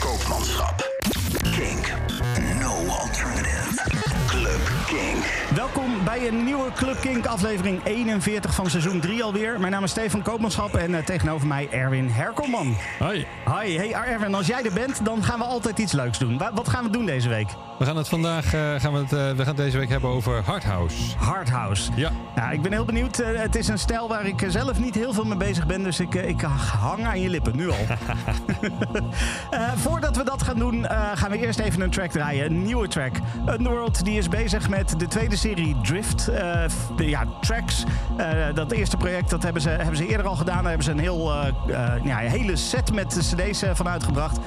Koopmanschap. Welkom bij een nieuwe Club Kink aflevering 41 van seizoen 3 alweer. Mijn naam is Stefan Koopmanschap en eh, tegenover mij Erwin Herkelman. Hoi. Hi, hey Erwin, als jij er bent, dan gaan we altijd iets leuks doen. Wa- Wat gaan we doen deze week? We gaan het vandaag eh, gaan we het, eh, we gaan het deze week hebben over Hardhouse. Hardhouse. Ja. Nou, ik ben heel benieuwd. Het is een stijl waar ik zelf niet heel veel mee bezig ben. Dus ik, ik hang aan je lippen, nu al. Voordat we dat gaan doen, gaan we eerst even een track draaien. Een nieuwe track. Underworld die is bezig met de tweede serie Drift. Eh, de- ja, tracks. Eh, dat eerste project dat hebben, ze, hebben ze eerder al gedaan. Daar hebben ze een, heel, eh, ja, een hele set met cd's van uitgebracht.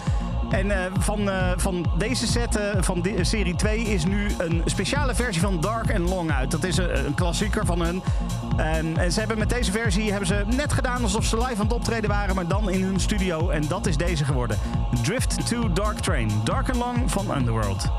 En van, van deze set, van serie 2, is nu een speciale versie van Dark and Long uit. Dat is een, een klassieker van hun. En, en ze hebben met deze versie hebben ze net gedaan alsof ze live aan het optreden waren, maar dan in hun studio. En dat is deze geworden. Drift to Dark Train. Dark and Long van Underworld.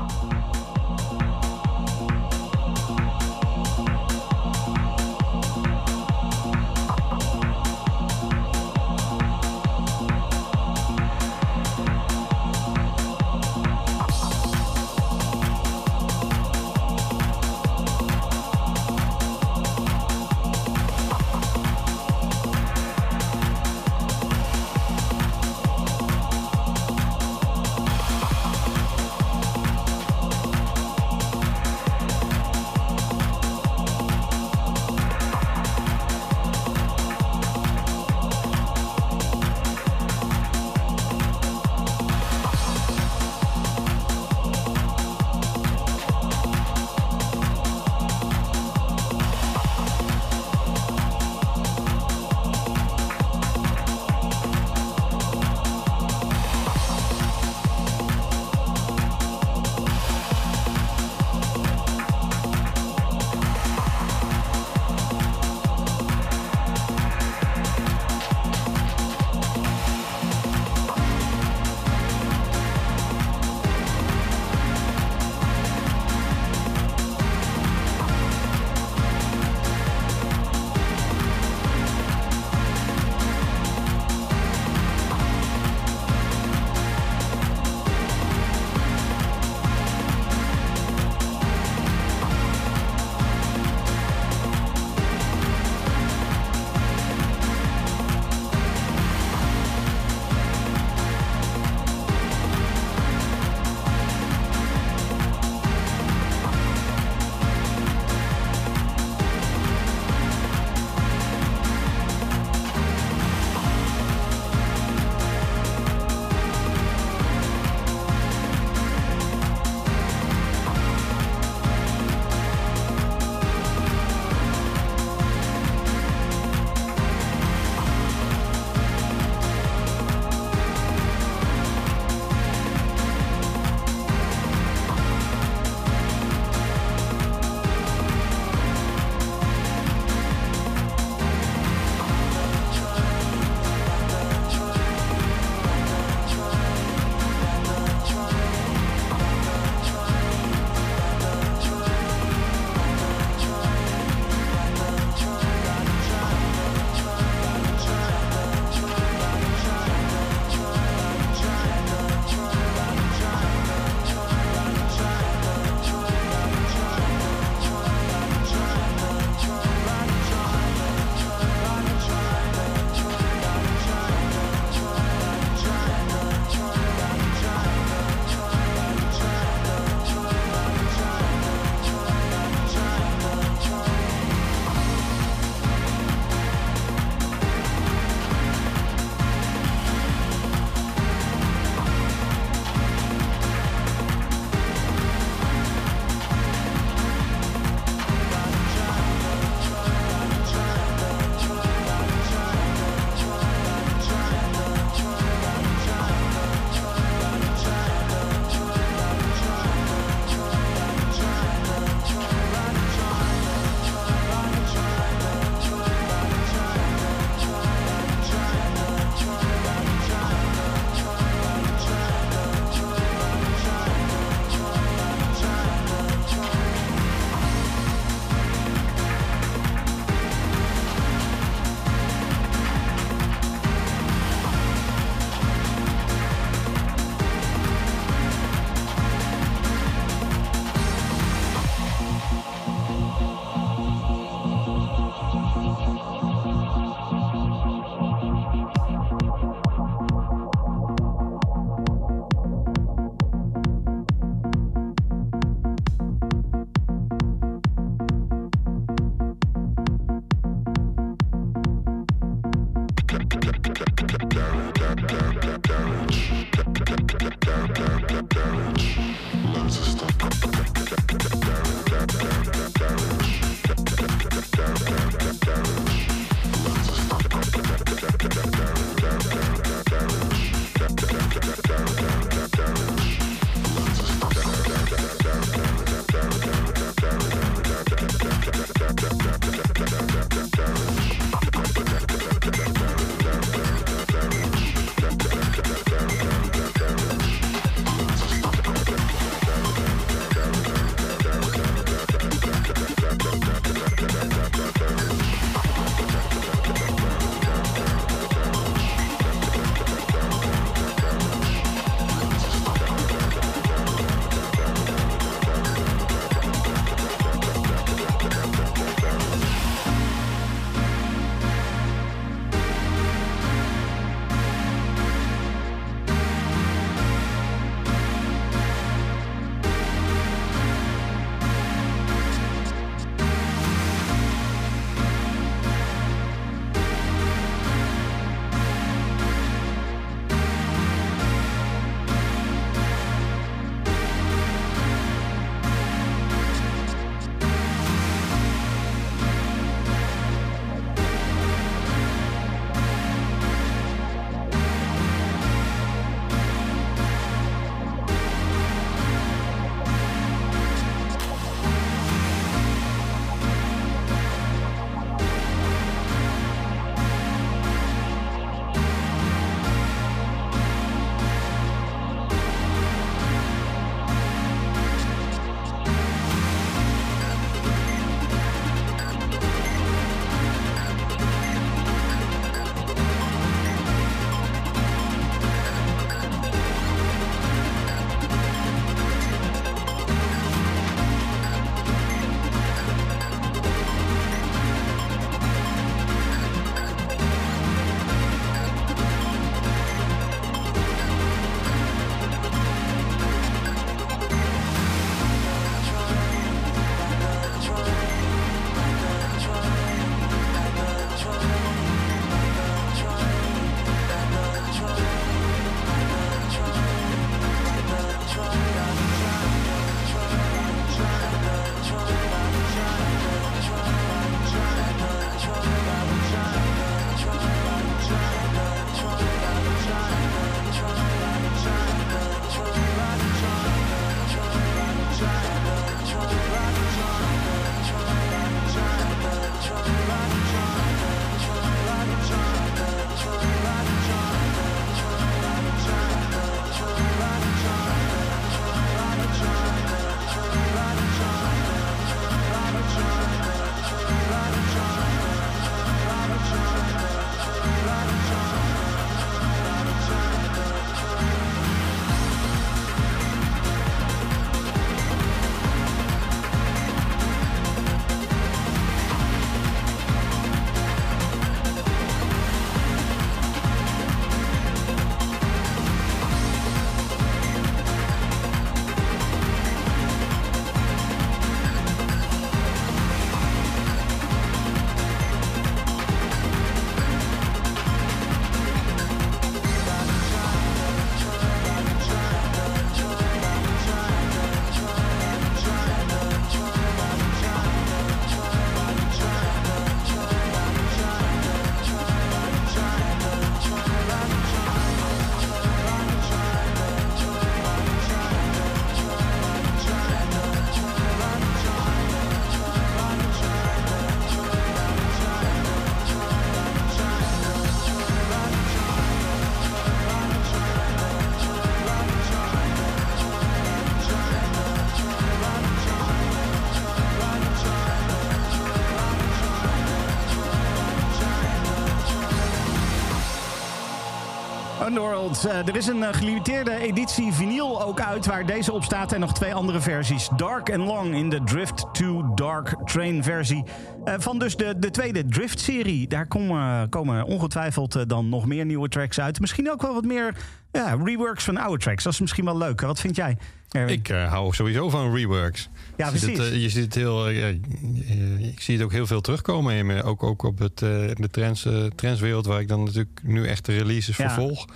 Uh, er is een uh, gelimiteerde editie vinyl ook uit waar deze op staat en nog twee andere versies. Dark and Long in de Drift to Dark Train versie. Uh, van dus de, de tweede Drift-serie. Daar komen, komen ongetwijfeld dan nog meer nieuwe tracks uit. Misschien ook wel wat meer ja, reworks van oude tracks. Dat is misschien wel leuk. Wat vind jij? Erwin? Ik hou sowieso van reworks. Ja, precies. Het, je ziet het heel, ik zie het ook heel veel terugkomen. In, ook, ook op het, de trends, trendswereld, waar ik dan natuurlijk nu echt de releases ja. vervolg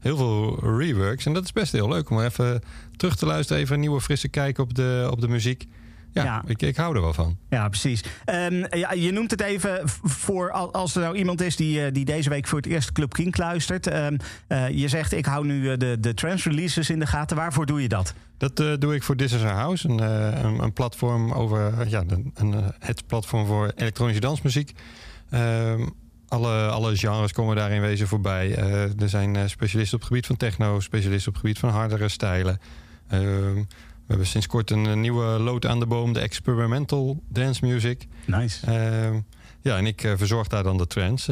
heel veel reworks. En dat is best heel leuk om even terug te luisteren. Even een nieuwe frisse kijk op de, op de muziek. Ja, Ik, ik hou er wel van. Ja, precies. Um, ja, je noemt het even voor als er nou iemand is die, eh, die deze week voor het eerst Club King luistert. Um, uh, je zegt, ik hou nu de, de trance releases in de gaten. Waarvoor doe je dat? Dat uh, doe ik voor This Is Our House. Een, een, een platform over, ja, een, het platform voor elektronische dansmuziek. Um, alle, alle genres komen daarin wezen voorbij. Uh, er zijn uh, specialisten op het gebied van techno, specialisten op het gebied van hardere stijlen. Uh, we hebben sinds kort een, nieuwe lood aan de boom, de experimental dance music. Nice. Ehm, ja, en ik eh, verzorg daar dan de trends.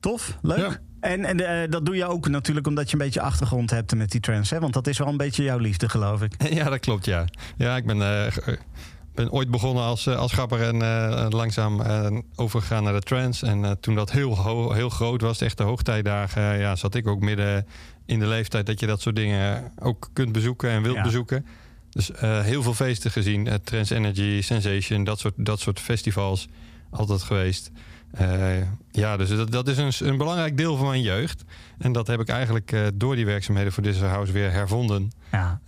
Tof, leuk. Ja. En, en dat doe je ook natuurlijk omdat je een beetje achtergrond hebt met die trends. Hè? Want dat is wel een beetje jouw liefde, geloof ik. Ja, dat klopt, ja. Ja, ik ben ben ooit begonnen als, eh, als grapper en uh, langzaam uh, overgegaan naar de trance. En toen dat heel, heel groot was, echt de hoogtijdagen, ja, zat ik ook midden in de leeftijd dat je dat soort dingen ook kunt bezoeken en wilt bezoeken. Dus heel veel feesten gezien. Trance Energy, Sensation, dat soort, dat soort festivals altijd geweest. ja, dus dat, dat is een, een belangrijk deel van mijn jeugd. En dat heb ik eigenlijk door die werkzaamheden voor This House weer hervonden. Ja.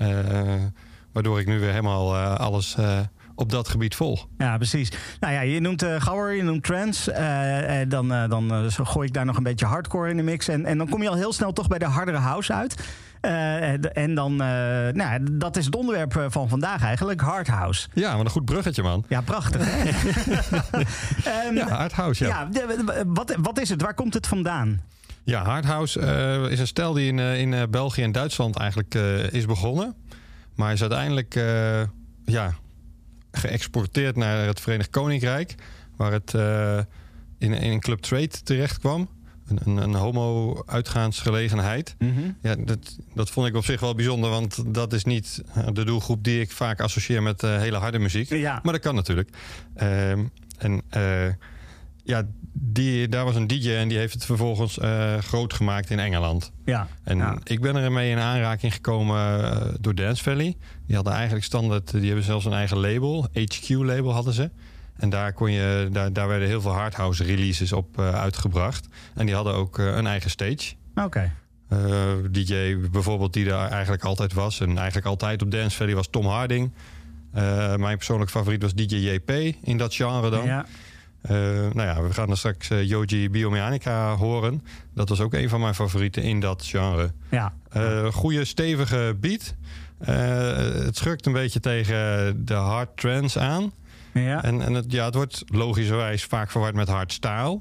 waardoor ik nu weer helemaal alles op dat gebied vol. Ja, precies. Nou ja, je noemt uh, Gauer, je noemt trance. Uh, dan uh, dan gooi ik daar nog een beetje hardcore in de mix. En, en dan kom je al heel snel toch bij de hardere house uit. en dan, nou, dat is het onderwerp van vandaag eigenlijk, hard house. Ja, maar een goed bruggetje, man. Ja, prachtig. um, ja, hard house, ja. ja wat, wat is het? Waar komt het vandaan? Ja, Hardhouse uh, is een stijl die in, in België en Duitsland eigenlijk is begonnen. Maar is uiteindelijk ja, geëxporteerd naar het Verenigd Koninkrijk, waar het uh, in, in een club trade terecht kwam. Een, een, een homo-uitgaansgelegenheid. Mm Ja, dat, dat vond ik op zich wel bijzonder, want dat is niet de doelgroep die ik vaak associeer met uh, hele harde muziek. Ja. Maar dat kan natuurlijk. Uh, en ja, die, daar was een DJ en die heeft het vervolgens uh, groot gemaakt in Engeland. Ja, en ja. ik ben ermee in aanraking gekomen uh, door Dance Valley. Die hadden eigenlijk standaard, die hebben zelfs een eigen label, HQ-label hadden ze. En daar, kon je, daar, daar werden heel veel hardhouse releases op uh, uitgebracht. En die hadden ook een eigen stage. Oké. Okay. DJ bijvoorbeeld, die daar eigenlijk altijd was. En eigenlijk altijd op Dance Valley was Tom Harding. mijn persoonlijke favoriet was DJ JP in dat genre dan. Ja. Nou ja, we gaan er straks Yoji Biomechanica horen. Dat was ook een van mijn favorieten in dat genre. Ja. Goede, stevige beat. Het schurkt een beetje tegen de hard trance aan. Ja. En, en het, ja, het wordt logischerwijs vaak verward met hardstyle.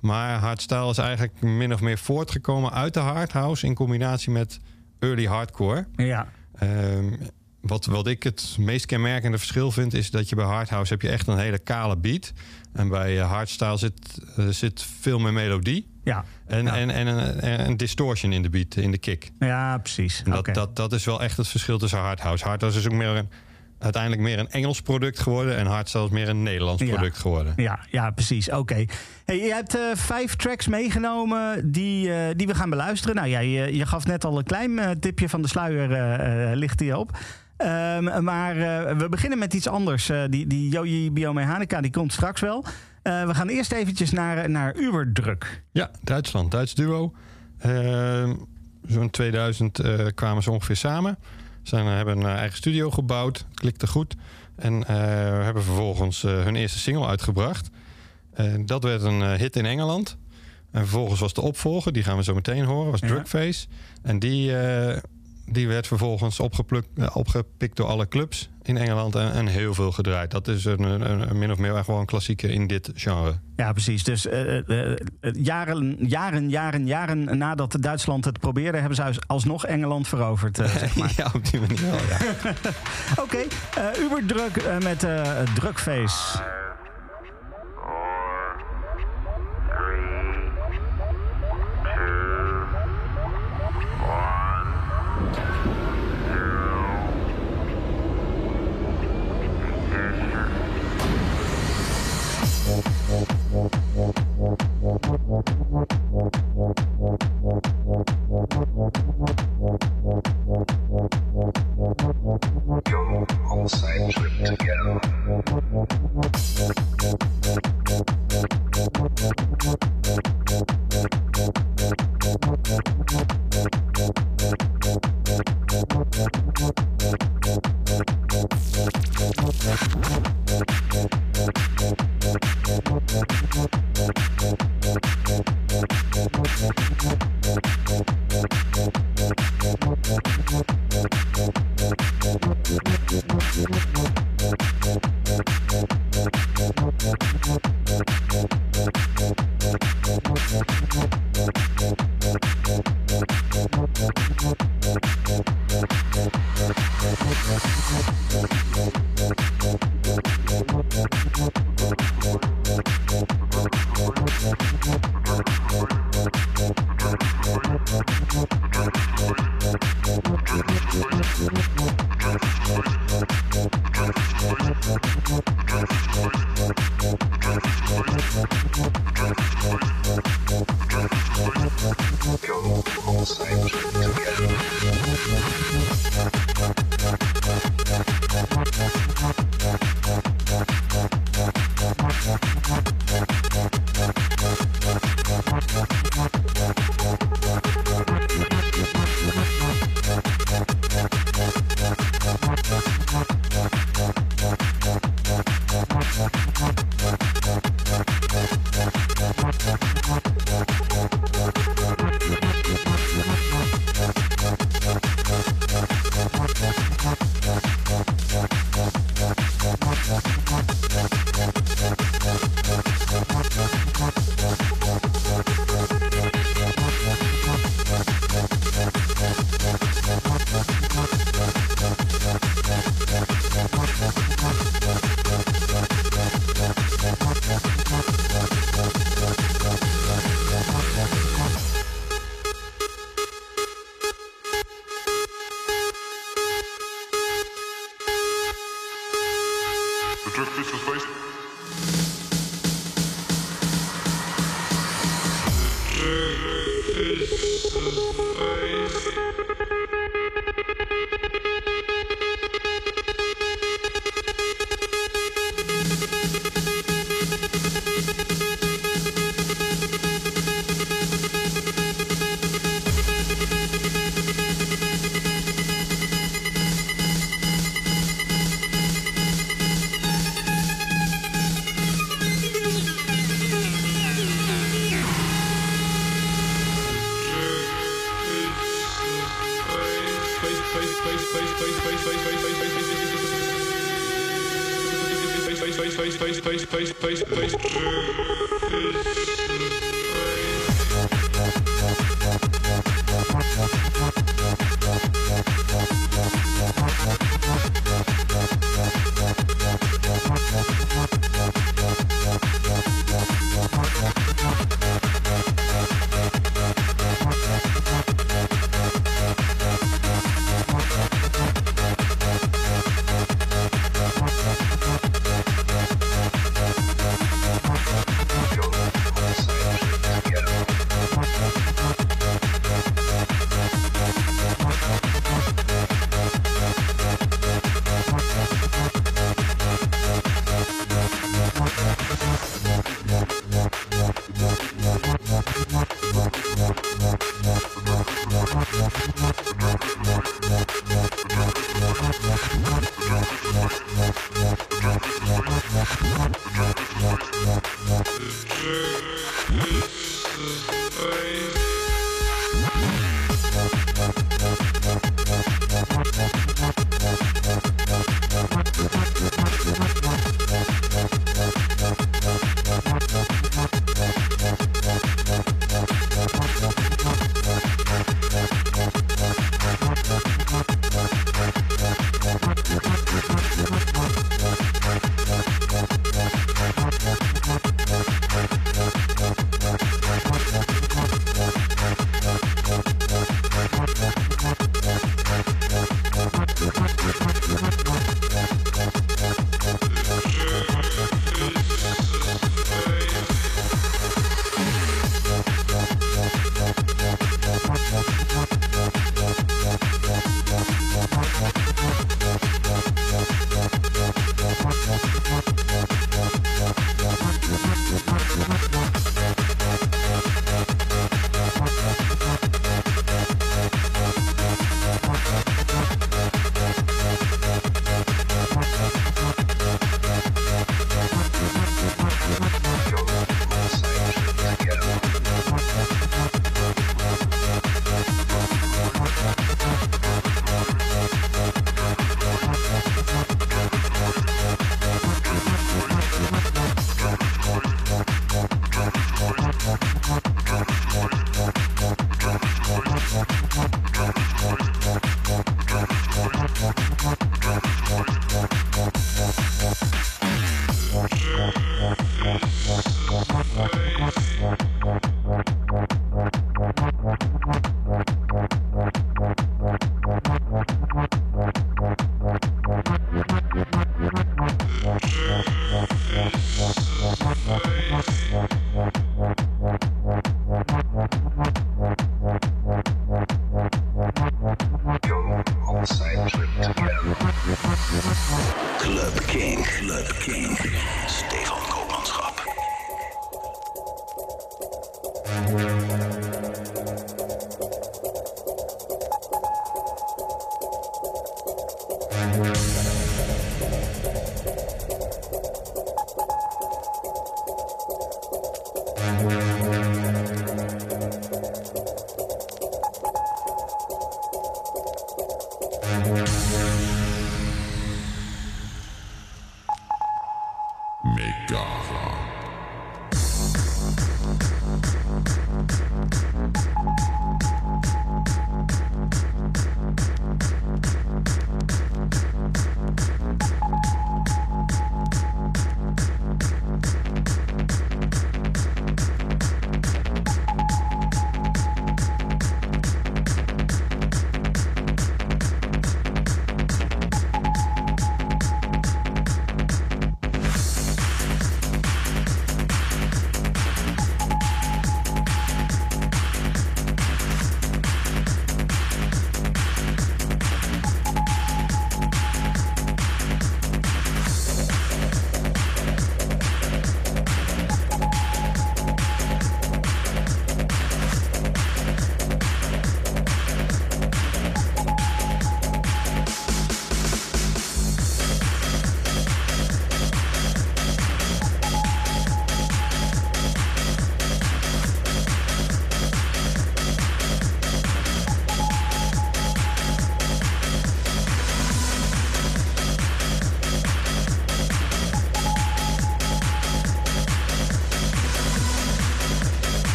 Maar hardstyle is eigenlijk min of meer voortgekomen uit de hardhouse... in combinatie met early hardcore. Ja. Ehm, wat, wat ik het meest kenmerkende verschil vind, is dat je bij hardhouse heb je echt een hele kale beat. En bij uh, hardstyle zit, uh, zit veel meer melodie. Ja. En, ja. en, en een, een, distortion in de beat, in de kick. Ja, precies. En dat, okay. dat, dat is wel echt het verschil tussen hardhouse. Hardhouse is ook meer een, uiteindelijk meer een Engels product geworden. En hardstyle is meer een Nederlands product ja. geworden. Ja, ja precies. Oké. Okay. Hey, je hebt uh, vijf tracks meegenomen die, uh, die we gaan beluisteren. Nou ja, je, je gaf net al een klein uh, tipje van de sluier ligt hier op. Um, maar we beginnen met iets anders. Die, die Yoji Biomechanica die komt straks wel. Uh, we gaan eerst eventjes naar, naar Uberdruk. Ja, Duitsland. Duits duo. Ehm, zo'n 2000 kwamen ze ongeveer samen. Ze hebben een eigen studio gebouwd. Klikte goed. En hebben vervolgens hun eerste single uitgebracht. dat werd een hit in Engeland. En vervolgens was de opvolger, die gaan we zo meteen horen, was Drugface. Ja. En die die werd vervolgens opgepikt door alle clubs in Engeland en, en heel veel gedraaid. Dat is een, een, een min of meer gewoon een klassieker in dit genre. Ja, precies. Dus uh, uh, jaren, jaren, jaren, jaren nadat Duitsland het probeerde, hebben ze alsnog Engeland veroverd. Uh, zeg maar. ja, op die manier wel, ja. Oké, okay, Uberdruk met Drukface. Yo, on side trip together. face, face, face, face, face.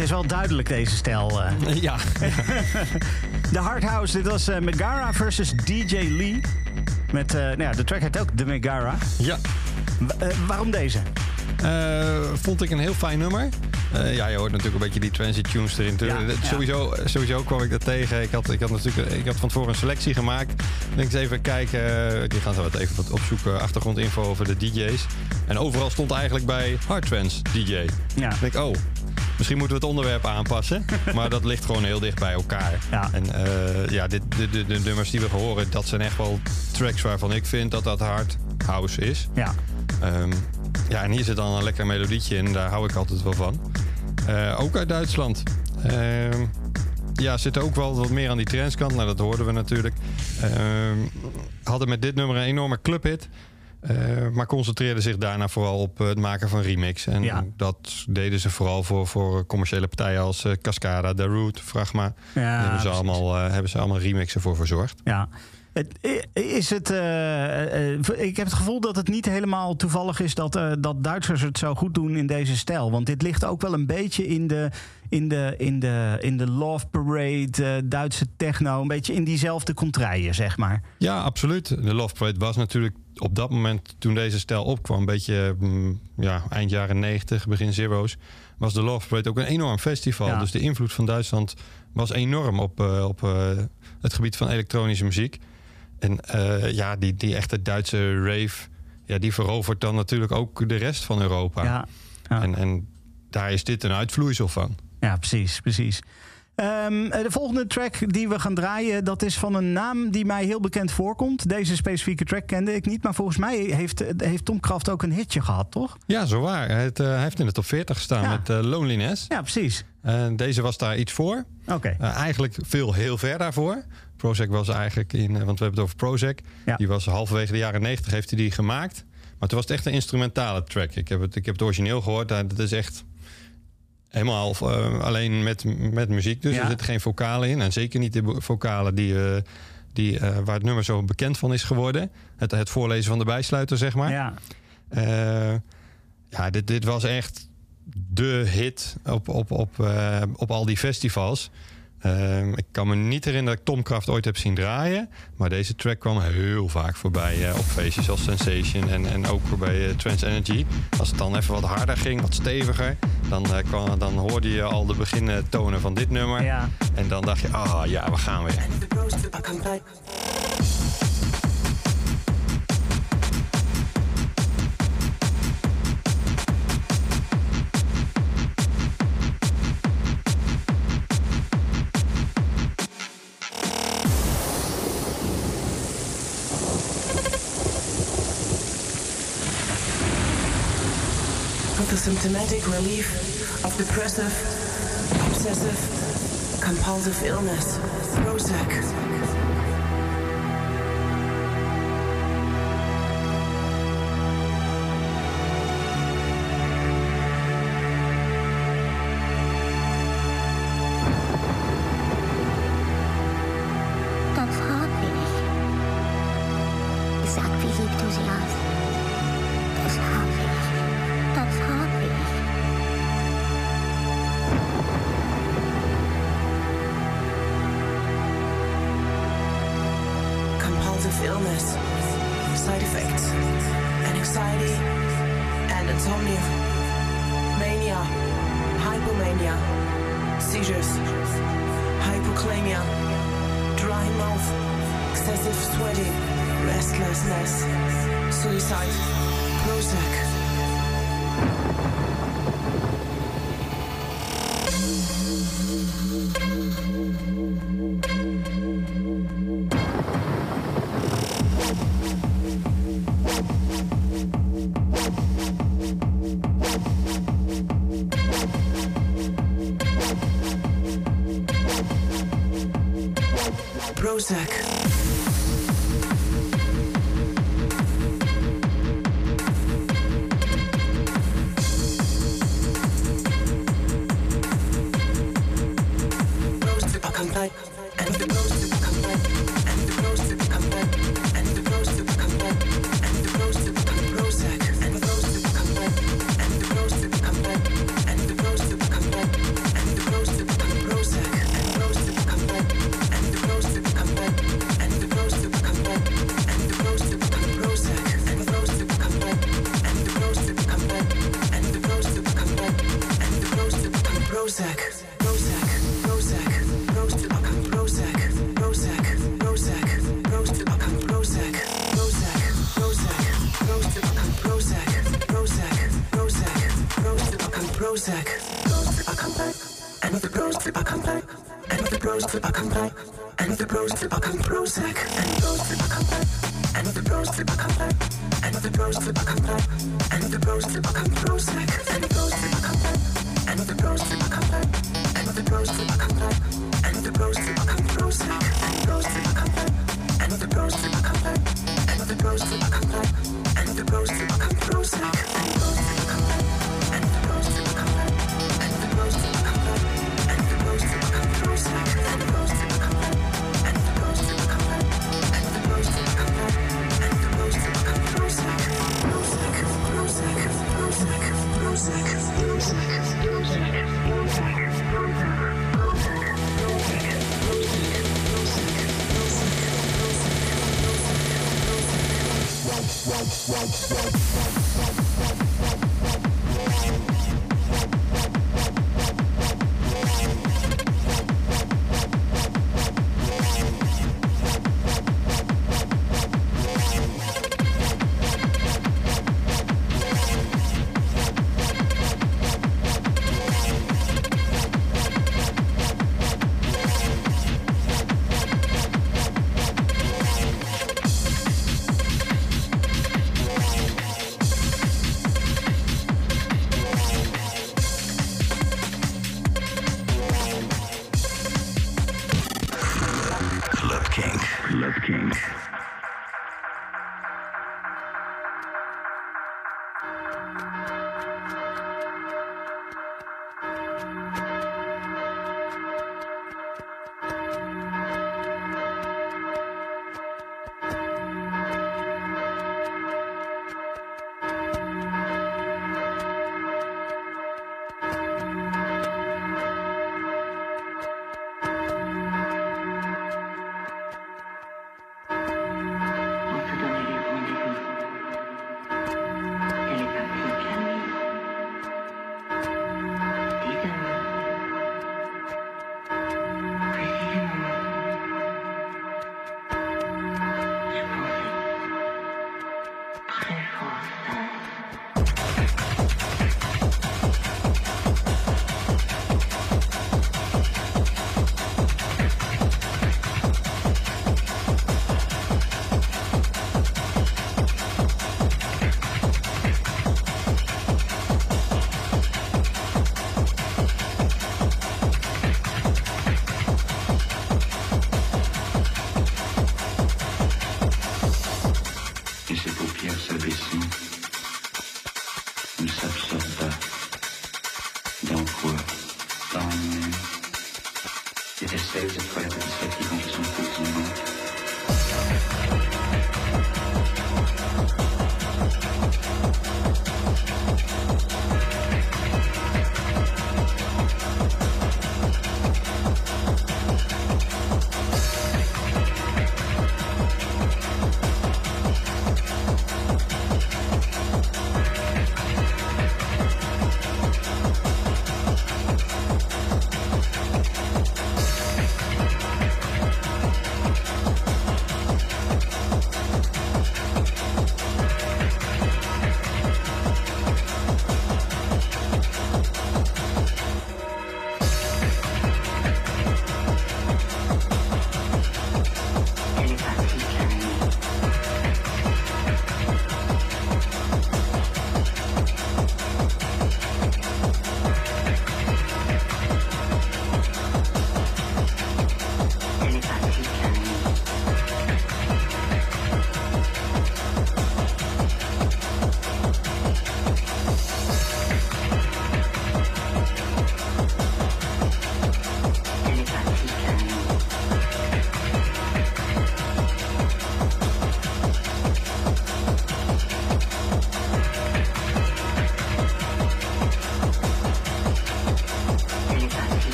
Het is wel duidelijk, deze stijl. eh. Ja, De Hardhouse, dit was eh, Megara versus DJ Lee. Met, eh, nou ja, de track heet ook de Megara. ja. Wa- waarom deze? Vond ik een heel fijn nummer. Ja, je hoort natuurlijk een beetje die transit tunes erin. Ja, Dat- ja. Sowieso, sowieso kwam ik dat tegen. Ik had, ik had natuurlijk ik had van tevoren een selectie gemaakt. Ik denk eens even kijken. Die gaan zo wat even wat opzoeken. Achtergrondinfo over de DJ's. En overal stond eigenlijk bij Hard Trance DJ. Ja. Ik denk, oh, misschien moeten we het onderwerp aanpassen. maar dat ligt gewoon heel dicht bij elkaar. Ja. En eh, ja, dit, de, de, de nummers die we horen, dat zijn echt wel tracks waarvan ik vind dat dat hard house is. Ja. Ehm, ja, en hier zit dan een lekker melodietje in. Daar hou ik altijd wel van. Eh, ook uit Duitsland. Ehm, ja, zit ook wel wat meer aan die trendskant. Nou, dat hoorden we natuurlijk. Ehm, hadden met dit nummer een enorme clubhit. Eh, maar concentreerden zich daarna vooral op eh, het maken van remix. En Ja. dat deden ze vooral voor, voor commerciële partijen als eh, Cascada, The Root, Fragma. Ja, Daar hebben, ze precies. allemaal, hebben ze allemaal remixen voor verzorgd. Ja. Is het, ik heb het gevoel dat het niet helemaal toevallig is dat, dat Duitsers het zo goed doen in deze stijl. Want dit ligt ook wel een beetje in de, in de, in de, in de Love Parade, Duitse techno. Een beetje in diezelfde contraien, zeg maar. Ja, absoluut. De Love Parade was natuurlijk op dat moment, toen deze stijl opkwam, een beetje mm, ja, eind jaren 90, begin zero's, was de Love Parade ook een enorm festival. Ja. Dus de invloed van Duitsland was enorm op, eh, op eh, het gebied van elektronische muziek. En eh, ja, die, die echte Duitse rave, ja, die verovert dan natuurlijk ook de rest van Europa. Ja, ja. En, en daar is dit een uitvloeisel van. ja precies, precies. Ehm, eh, de volgende track die we gaan draaien, dat is van een naam die mij heel bekend voorkomt. Deze specifieke track kende ik niet, maar volgens mij heeft, heeft Tom Kraft ook een hitje gehad, toch? Ja, zo waar. Hij, heeft, eh, heeft in de top 40 gestaan Ja. met eh, Loneliness. Ja, precies. En deze was daar iets voor. Oké. Eigenlijk veel heel ver daarvoor. Prozac was eigenlijk in, want we hebben het over Prozac. Ja. Die was halverwege de jaren 90 heeft hij die gemaakt. Maar toen was het echt een instrumentale track. Ik heb het, ik heb het origineel gehoord. Dat is echt helemaal eh, alleen met, met muziek. Dus Ja. er zitten geen vocalen in. En zeker niet de vocalen die, eh, die, eh, waar het nummer zo bekend van is geworden. Het, het voorlezen van de bijsluiter, zeg maar. Ja. Ja, dit, dit was echt de hit op, op, op, op al die festivals. Ehm, ik kan me niet herinneren dat ik Tom Kraft ooit heb zien draaien. Maar deze track kwam heel vaak voorbij eh, op feestjes als Sensation en, en ook bij eh, Trans Energy. Als het dan even wat harder ging, wat steviger, dan, eh, kwam, dan hoorde je al de begintonen van dit nummer. Ja. En dan dacht je, ah ja, we gaan weer. Symptomatic relief of depressive, obsessive, compulsive illness. Prozac. Seizures, dry mouth, excessive sweating, restlessness, suicide. Prozac.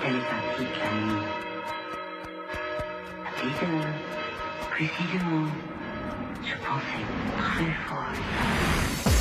télépathie calme. Précisément, je pensais très fort.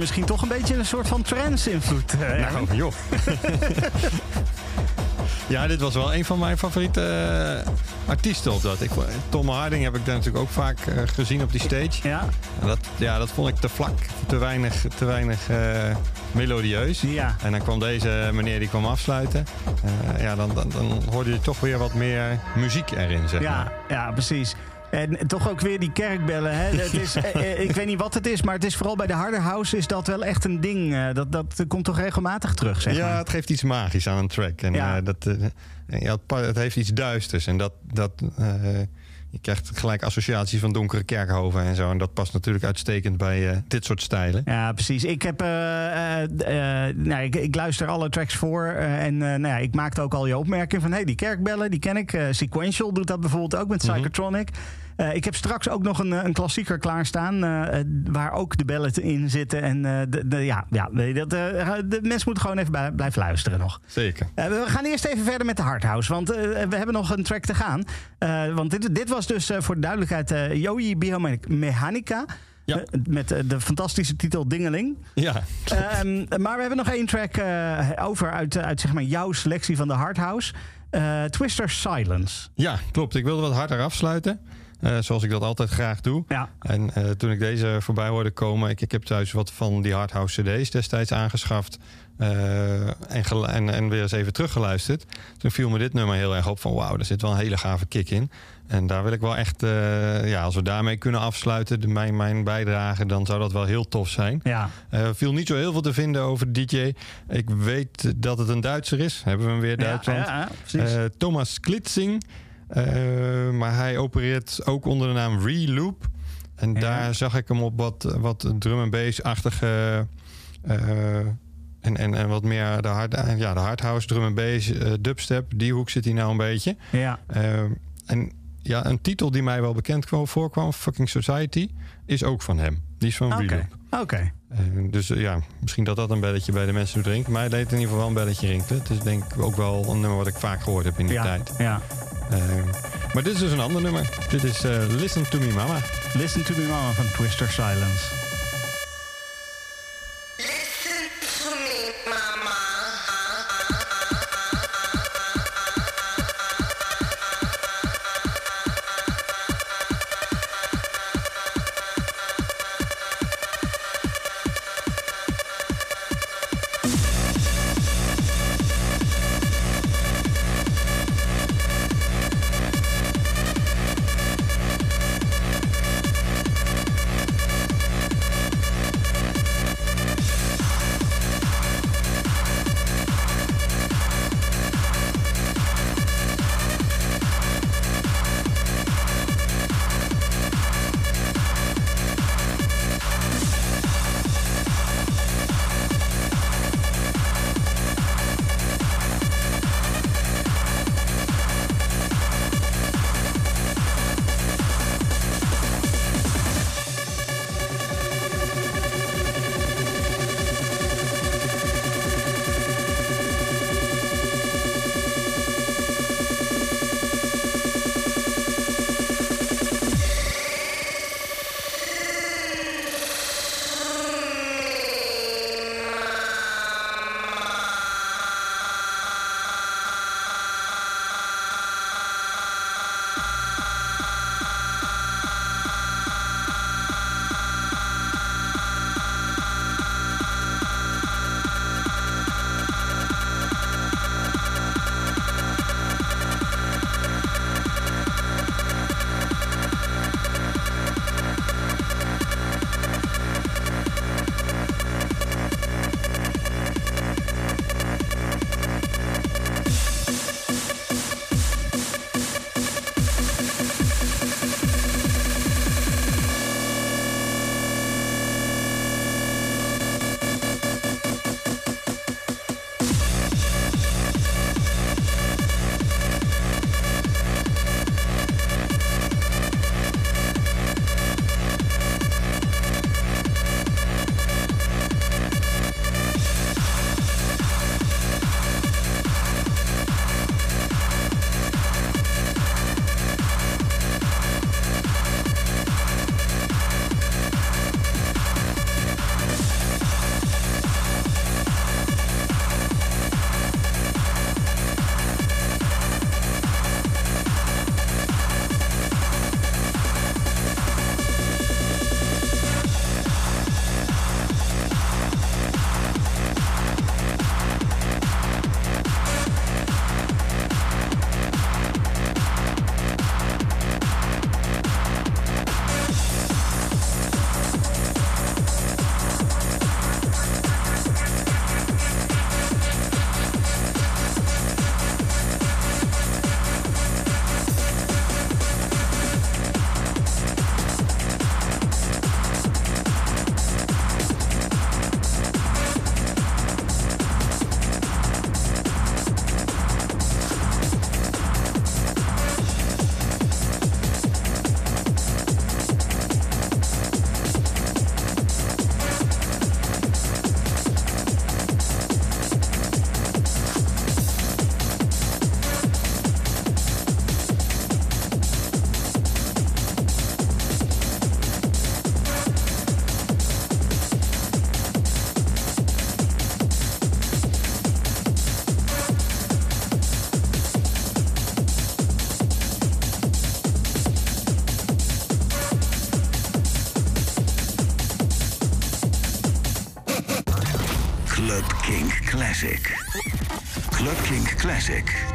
Misschien toch een beetje een soort van trance-invloed. eh. Nou, joh. ja, dit was wel een van mijn favoriete eh, artiesten op dat. Ik, Tom Harding heb ik daar natuurlijk ook vaak eh, gezien op die stage. Ja, En dat, ja, dat vond ik te vlak, te weinig, te weinig eh, melodieus. ja. En dan kwam deze meneer die kwam afsluiten. Ja, dan, dan, dan hoorde je toch weer wat meer muziek erin, zeg maar. Ja, ja, precies. En toch ook weer die kerkbellen. Hè? Het is, eh, eh, ik weet niet wat het is, maar het is vooral bij de harde house is dat wel echt een ding. eh, dat, dat komt toch regelmatig terug, zeg Ja, maar. het geeft iets magisch aan een track. En Ja. dat, ja, het, heeft iets duisters. En dat, dat, je krijgt gelijk associaties van donkere kerkhoven en zo. En dat past natuurlijk uitstekend bij dit soort stijlen. Ja, precies. Ik, heb, eh, nou, ik, ik luister alle tracks voor. en nou ja, ik maakte ook al je opmerking van... hey, die kerkbellen, die ken ik. Sequential doet dat bijvoorbeeld ook met Mhm. Psychotronic. Eh, ik heb straks ook nog een, eh, een klassieker klaarstaan... eh, waar ook de bellen in zitten. En de, de, ja, ja, dat, de mensen moeten gewoon even bij- blijven luisteren nog. Zeker. We gaan eerst even verder met de Hardhouse, want we hebben nog een track te gaan. Want dit, dit was dus voor de duidelijkheid uh, Yoi Biomechanica. Ja. Met de fantastische titel Dingeling. Ja, Ehm, maar we hebben nog één track over uit, uit zeg maar, jouw selectie van de Hardhouse. Eh Twister Silence. ja, klopt. Ik wilde wat harder afsluiten. Eh, zoals ik dat altijd graag doe. Ja. En eh, toen ik deze voorbij hoorde komen, ik, ik heb thuis wat van die Hardhouse CD's destijds aangeschaft. eh, en, en, en weer eens even teruggeluisterd. Toen viel me dit nummer heel erg op van wauw, er zit wel een hele gave kick in. En daar wil ik wel echt, ja, als we daarmee kunnen afsluiten, de, mijn, mijn bijdrage, dan zou dat wel heel tof zijn. Ja. Viel niet zo heel veel te vinden over de DJ. Ik weet dat het een Duitser is. Hebben we hem weer Duitsland. ja, Thomas Klitzing. Eh, maar hij opereert ook onder de naam Reloop. En Ja. daar zag ik hem op wat, wat drum and bass-achtige... eh, en, en, en wat meer de, hard, ja, de hardhouse, drum and bass, eh, dubstep. Die hoek zit hij nou een beetje. Ja. En ja, een titel die mij wel bekend kwam, voorkwam, Fucking Society, is ook van hem. Die is van Oké. Reloop. Oké. Eh, dus eh, ja, misschien dat dat een belletje bij de mensen doet drinken. Maar hij deed in ieder geval wel een belletje rinkelen. Het is denk ik ook wel een nummer wat ik vaak gehoord heb in die Ja. tijd. ja. Eh, maar dit is dus een ander nummer. Dit is Listen to Me Mama. Listen to me mama van Twister Silence. Classic.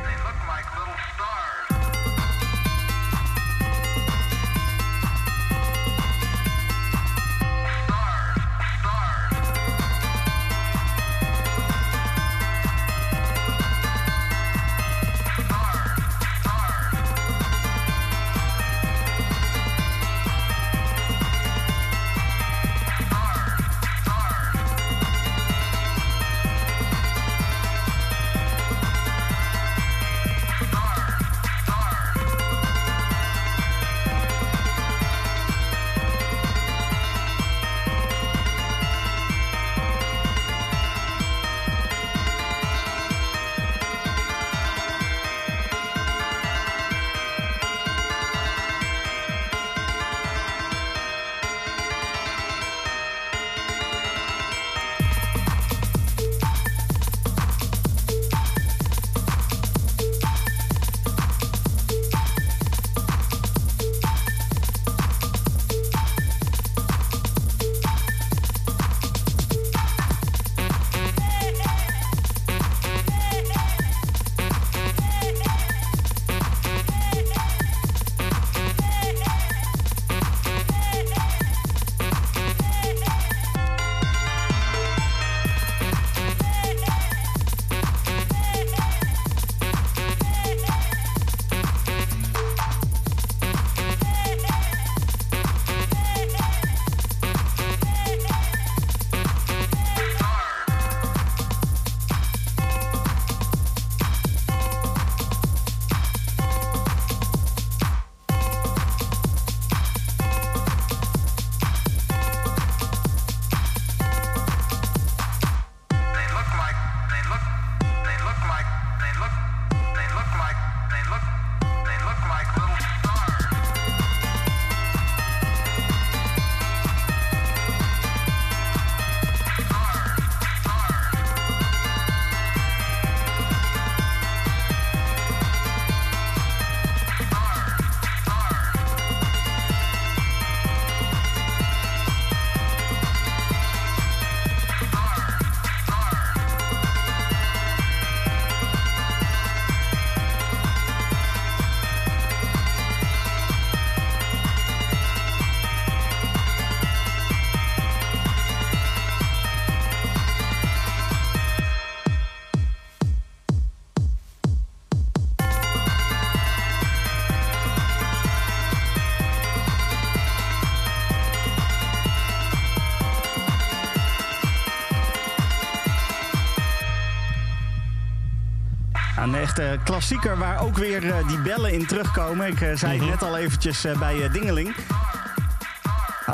Echte klassieker waar ook weer eh, die bellen in terugkomen. Ik eh, zei het net al eventjes eh, bij eh, Dingeling.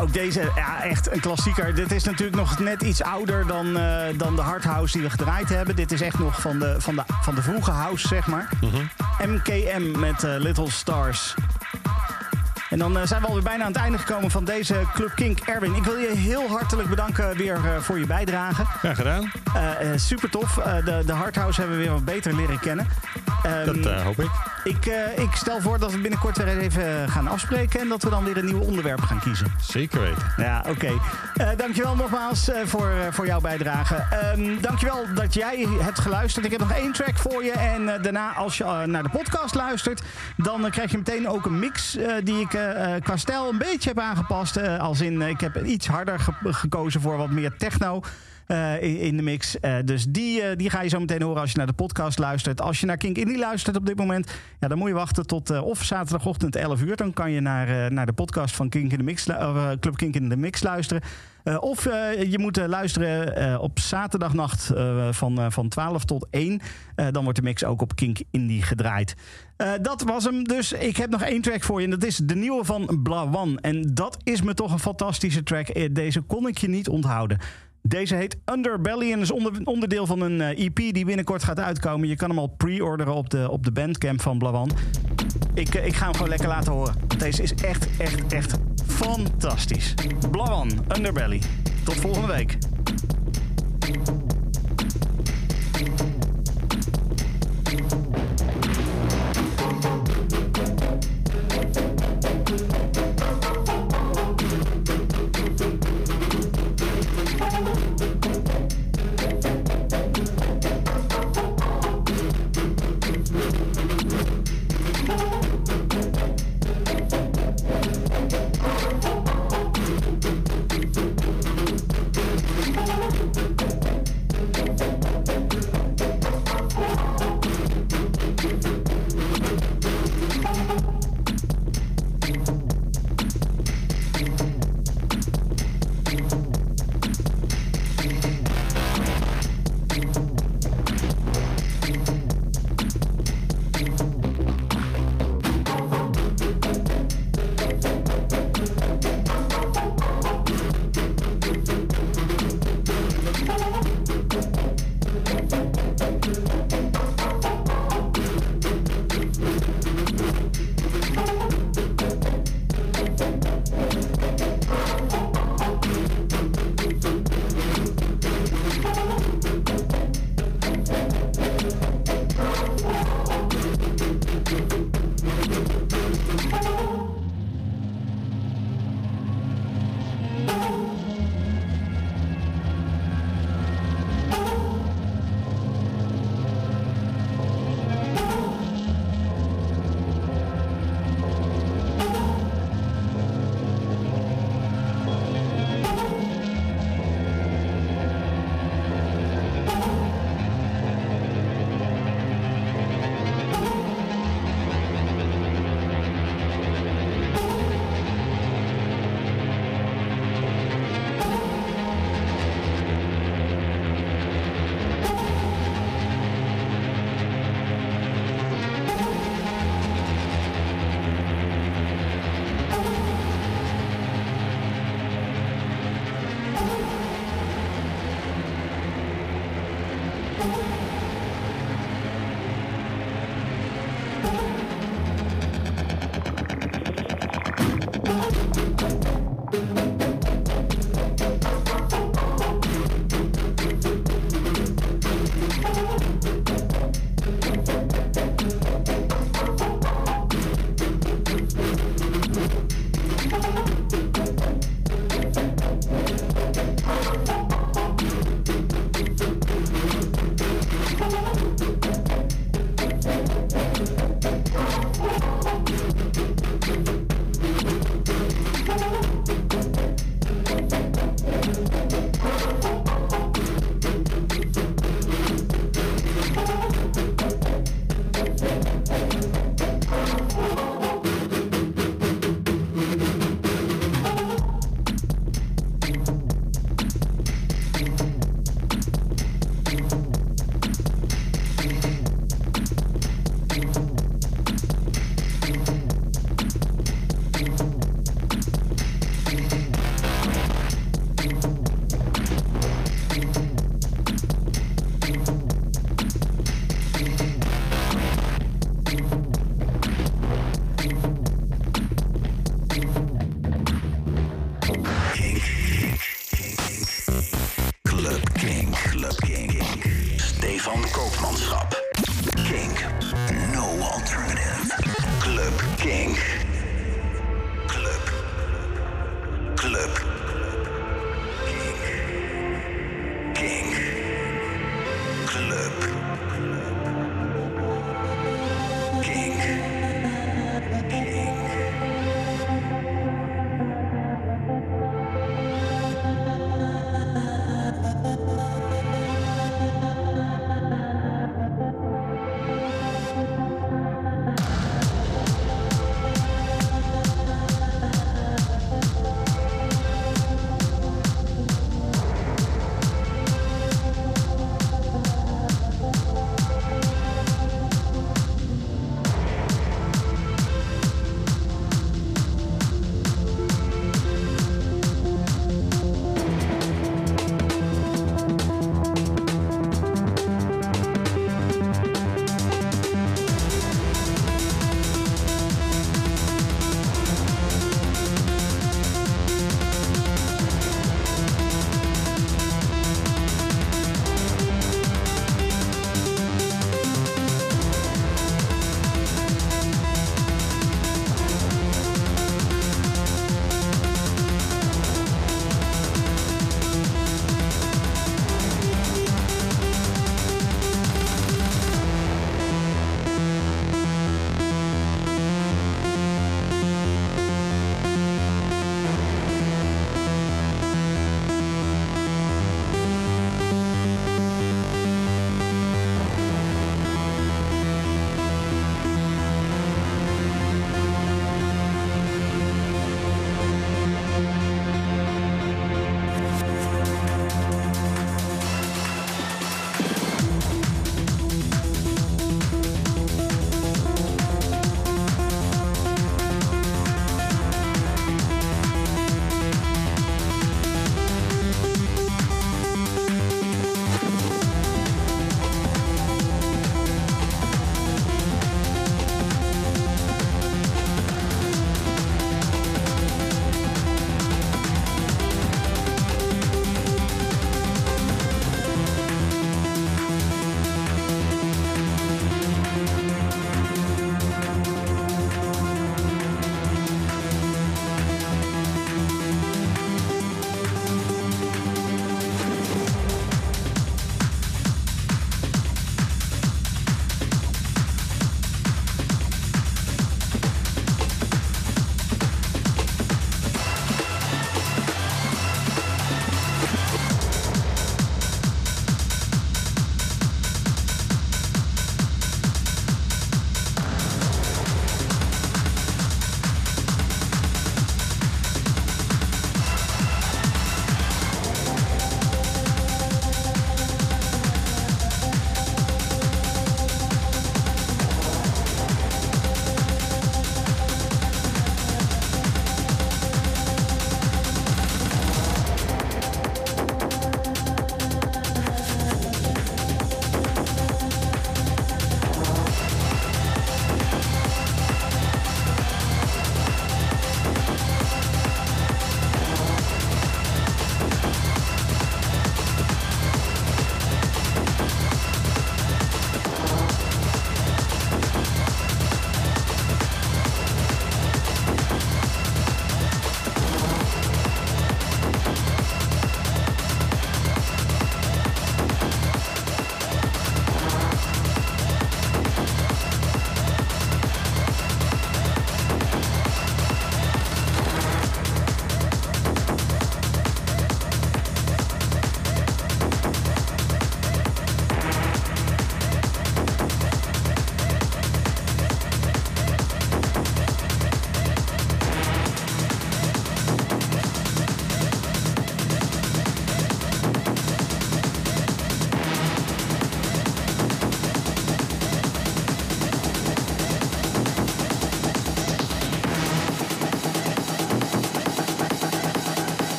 Ook deze, ja, echt een klassieker. Dit is natuurlijk nog net iets ouder dan, eh, dan de hardhouse die we gedraaid hebben. Dit is echt nog van de, van de, van de vroege house, zeg maar. MKM met eh, Little Stars. En dan eh, zijn we alweer bijna aan het einde gekomen van deze Club Kink. Erwin, ik wil je heel hartelijk bedanken weer eh, voor je bijdrage. Graag gedaan. Eh, eh, super tof. Eh, de, de Hardhouse hebben we weer wat beter leren kennen. Ehm, Dat eh, hoop ik. ik, eh, ik stel voor dat we binnenkort weer even gaan afspreken... en dat we dan weer een nieuw onderwerp gaan kiezen. Zeker weten. Ja, oké. Eh, dankjewel nogmaals eh, voor, eh, voor jouw bijdrage. Ehm dankjewel dat jij hebt geluisterd. Ik heb nog één track voor je. En eh, daarna, als je eh, naar de podcast luistert... dan eh, krijg je meteen ook een mix eh, die ik eh, eh, qua stijl een beetje heb aangepast. Eh, als in, eh, ik heb iets harder ge- gekozen voor wat meer techno... eh, in, de mix. Eh, dus die, eh, die ga je zo meteen horen als je naar de podcast luistert. Als je naar Kink Indie luistert op dit moment, ja, dan moet je wachten tot of zaterdagochtend 11 uur. Dan kan je naar, naar de podcast van Kink in de Mix, Club Kink in de Mix luisteren. Of je moet luisteren op zaterdagnacht van, van 12 tot 1. Eh, dan wordt de mix ook op Kink Indie gedraaid. Dat was hem dus. Ik heb nog één track voor je. En dat is de nieuwe van Blawan. En dat is me toch een fantastische track. Deze kon ik je niet onthouden. Deze heet Underbelly en is onder, onderdeel van een eh, EP die binnenkort gaat uitkomen. Je kan hem al pre-orderen op de, op de bandcamp van Blawan. Ik, eh, ik ga hem gewoon lekker laten horen. Deze is echt, echt, echt fantastisch. Blawan, Underbelly. Tot volgende week. Stefan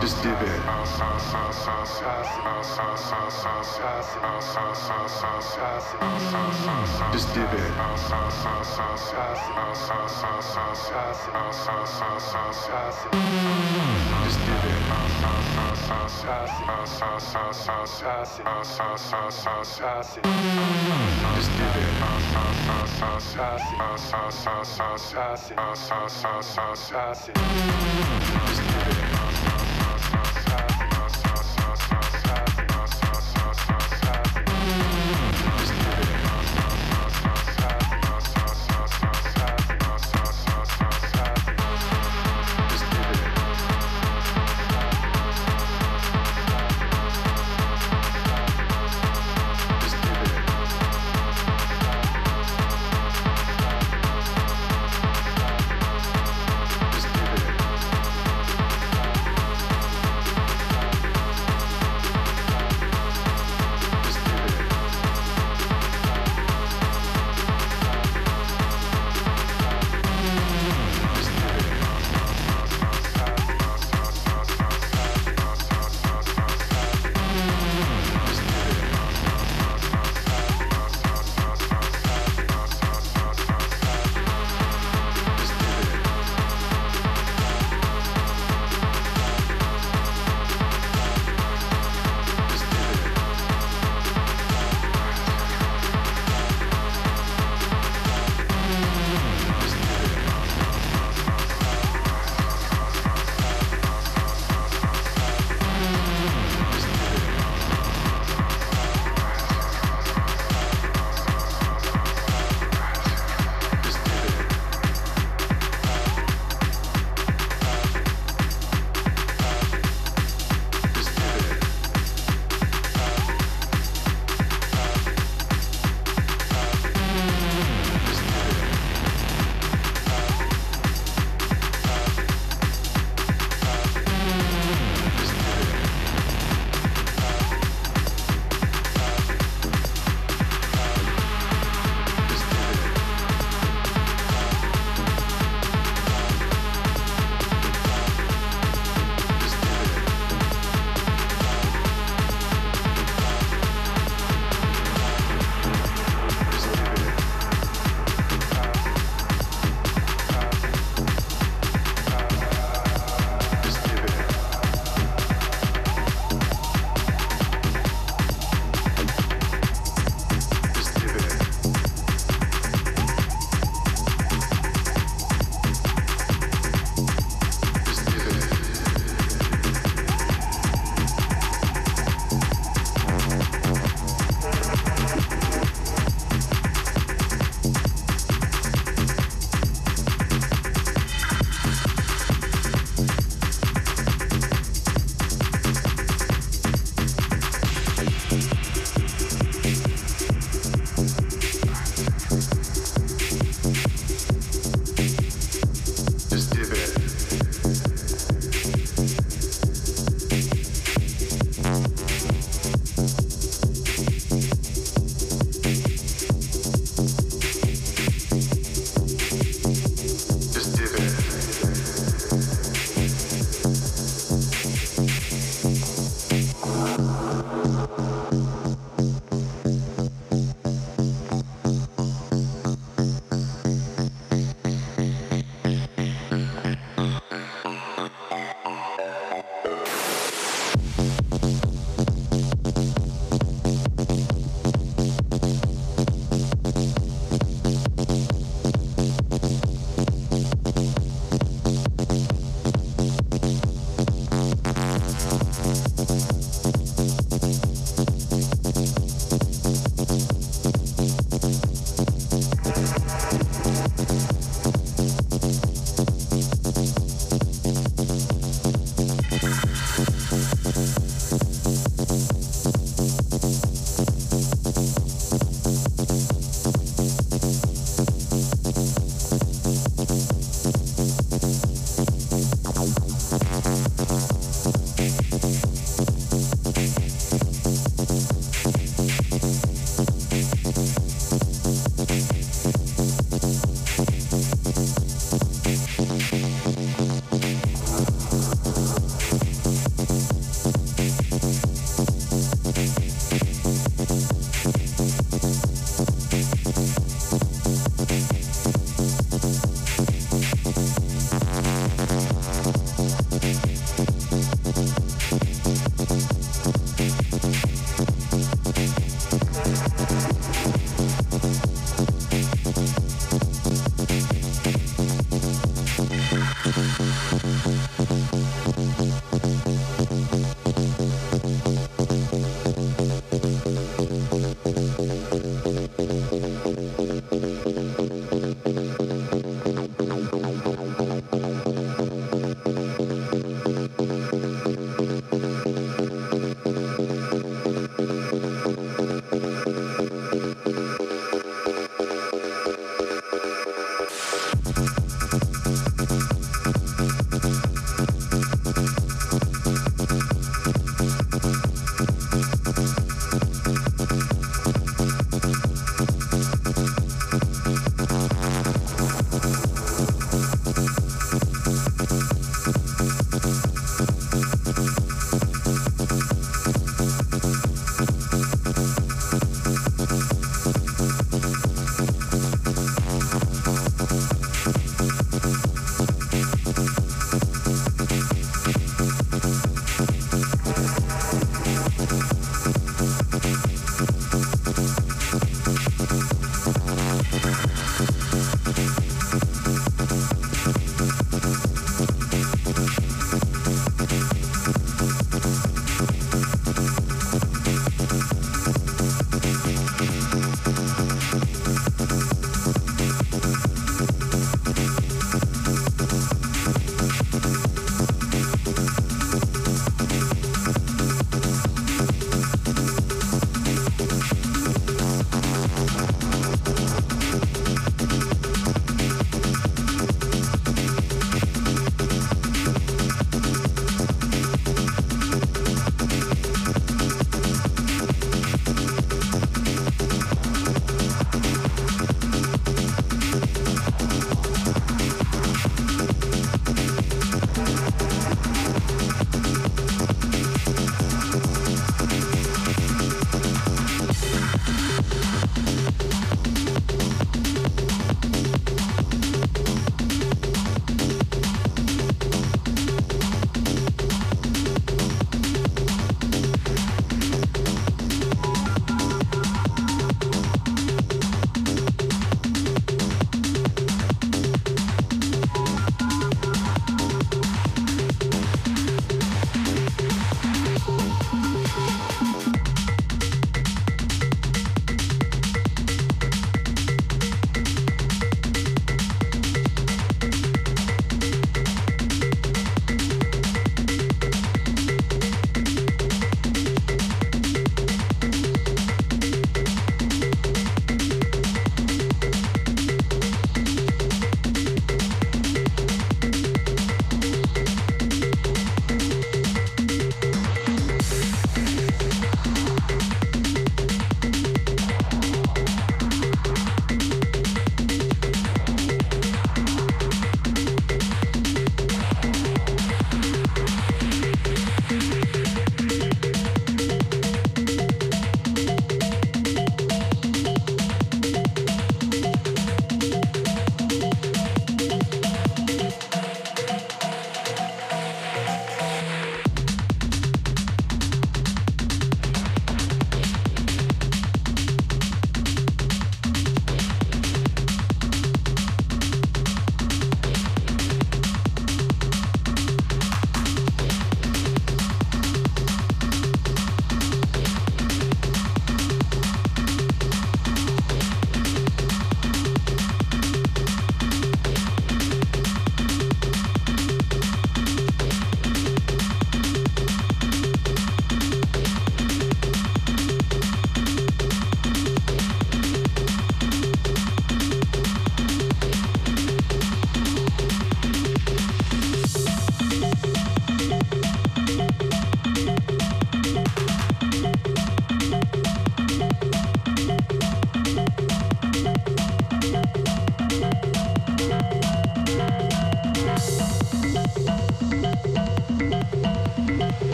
Just do it. Just do that. Just do that.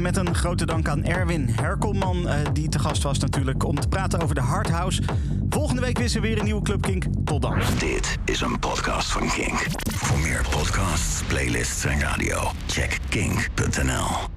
Met een grote dank aan Erwin Herkelman, eh, die te gast was natuurlijk, om te praten over de Hardhouse. Volgende week weer weer een nieuwe Club Kink. Tot dan. Dit is een podcast van Kink. Voor meer podcasts, playlists en radio, check kink.nl.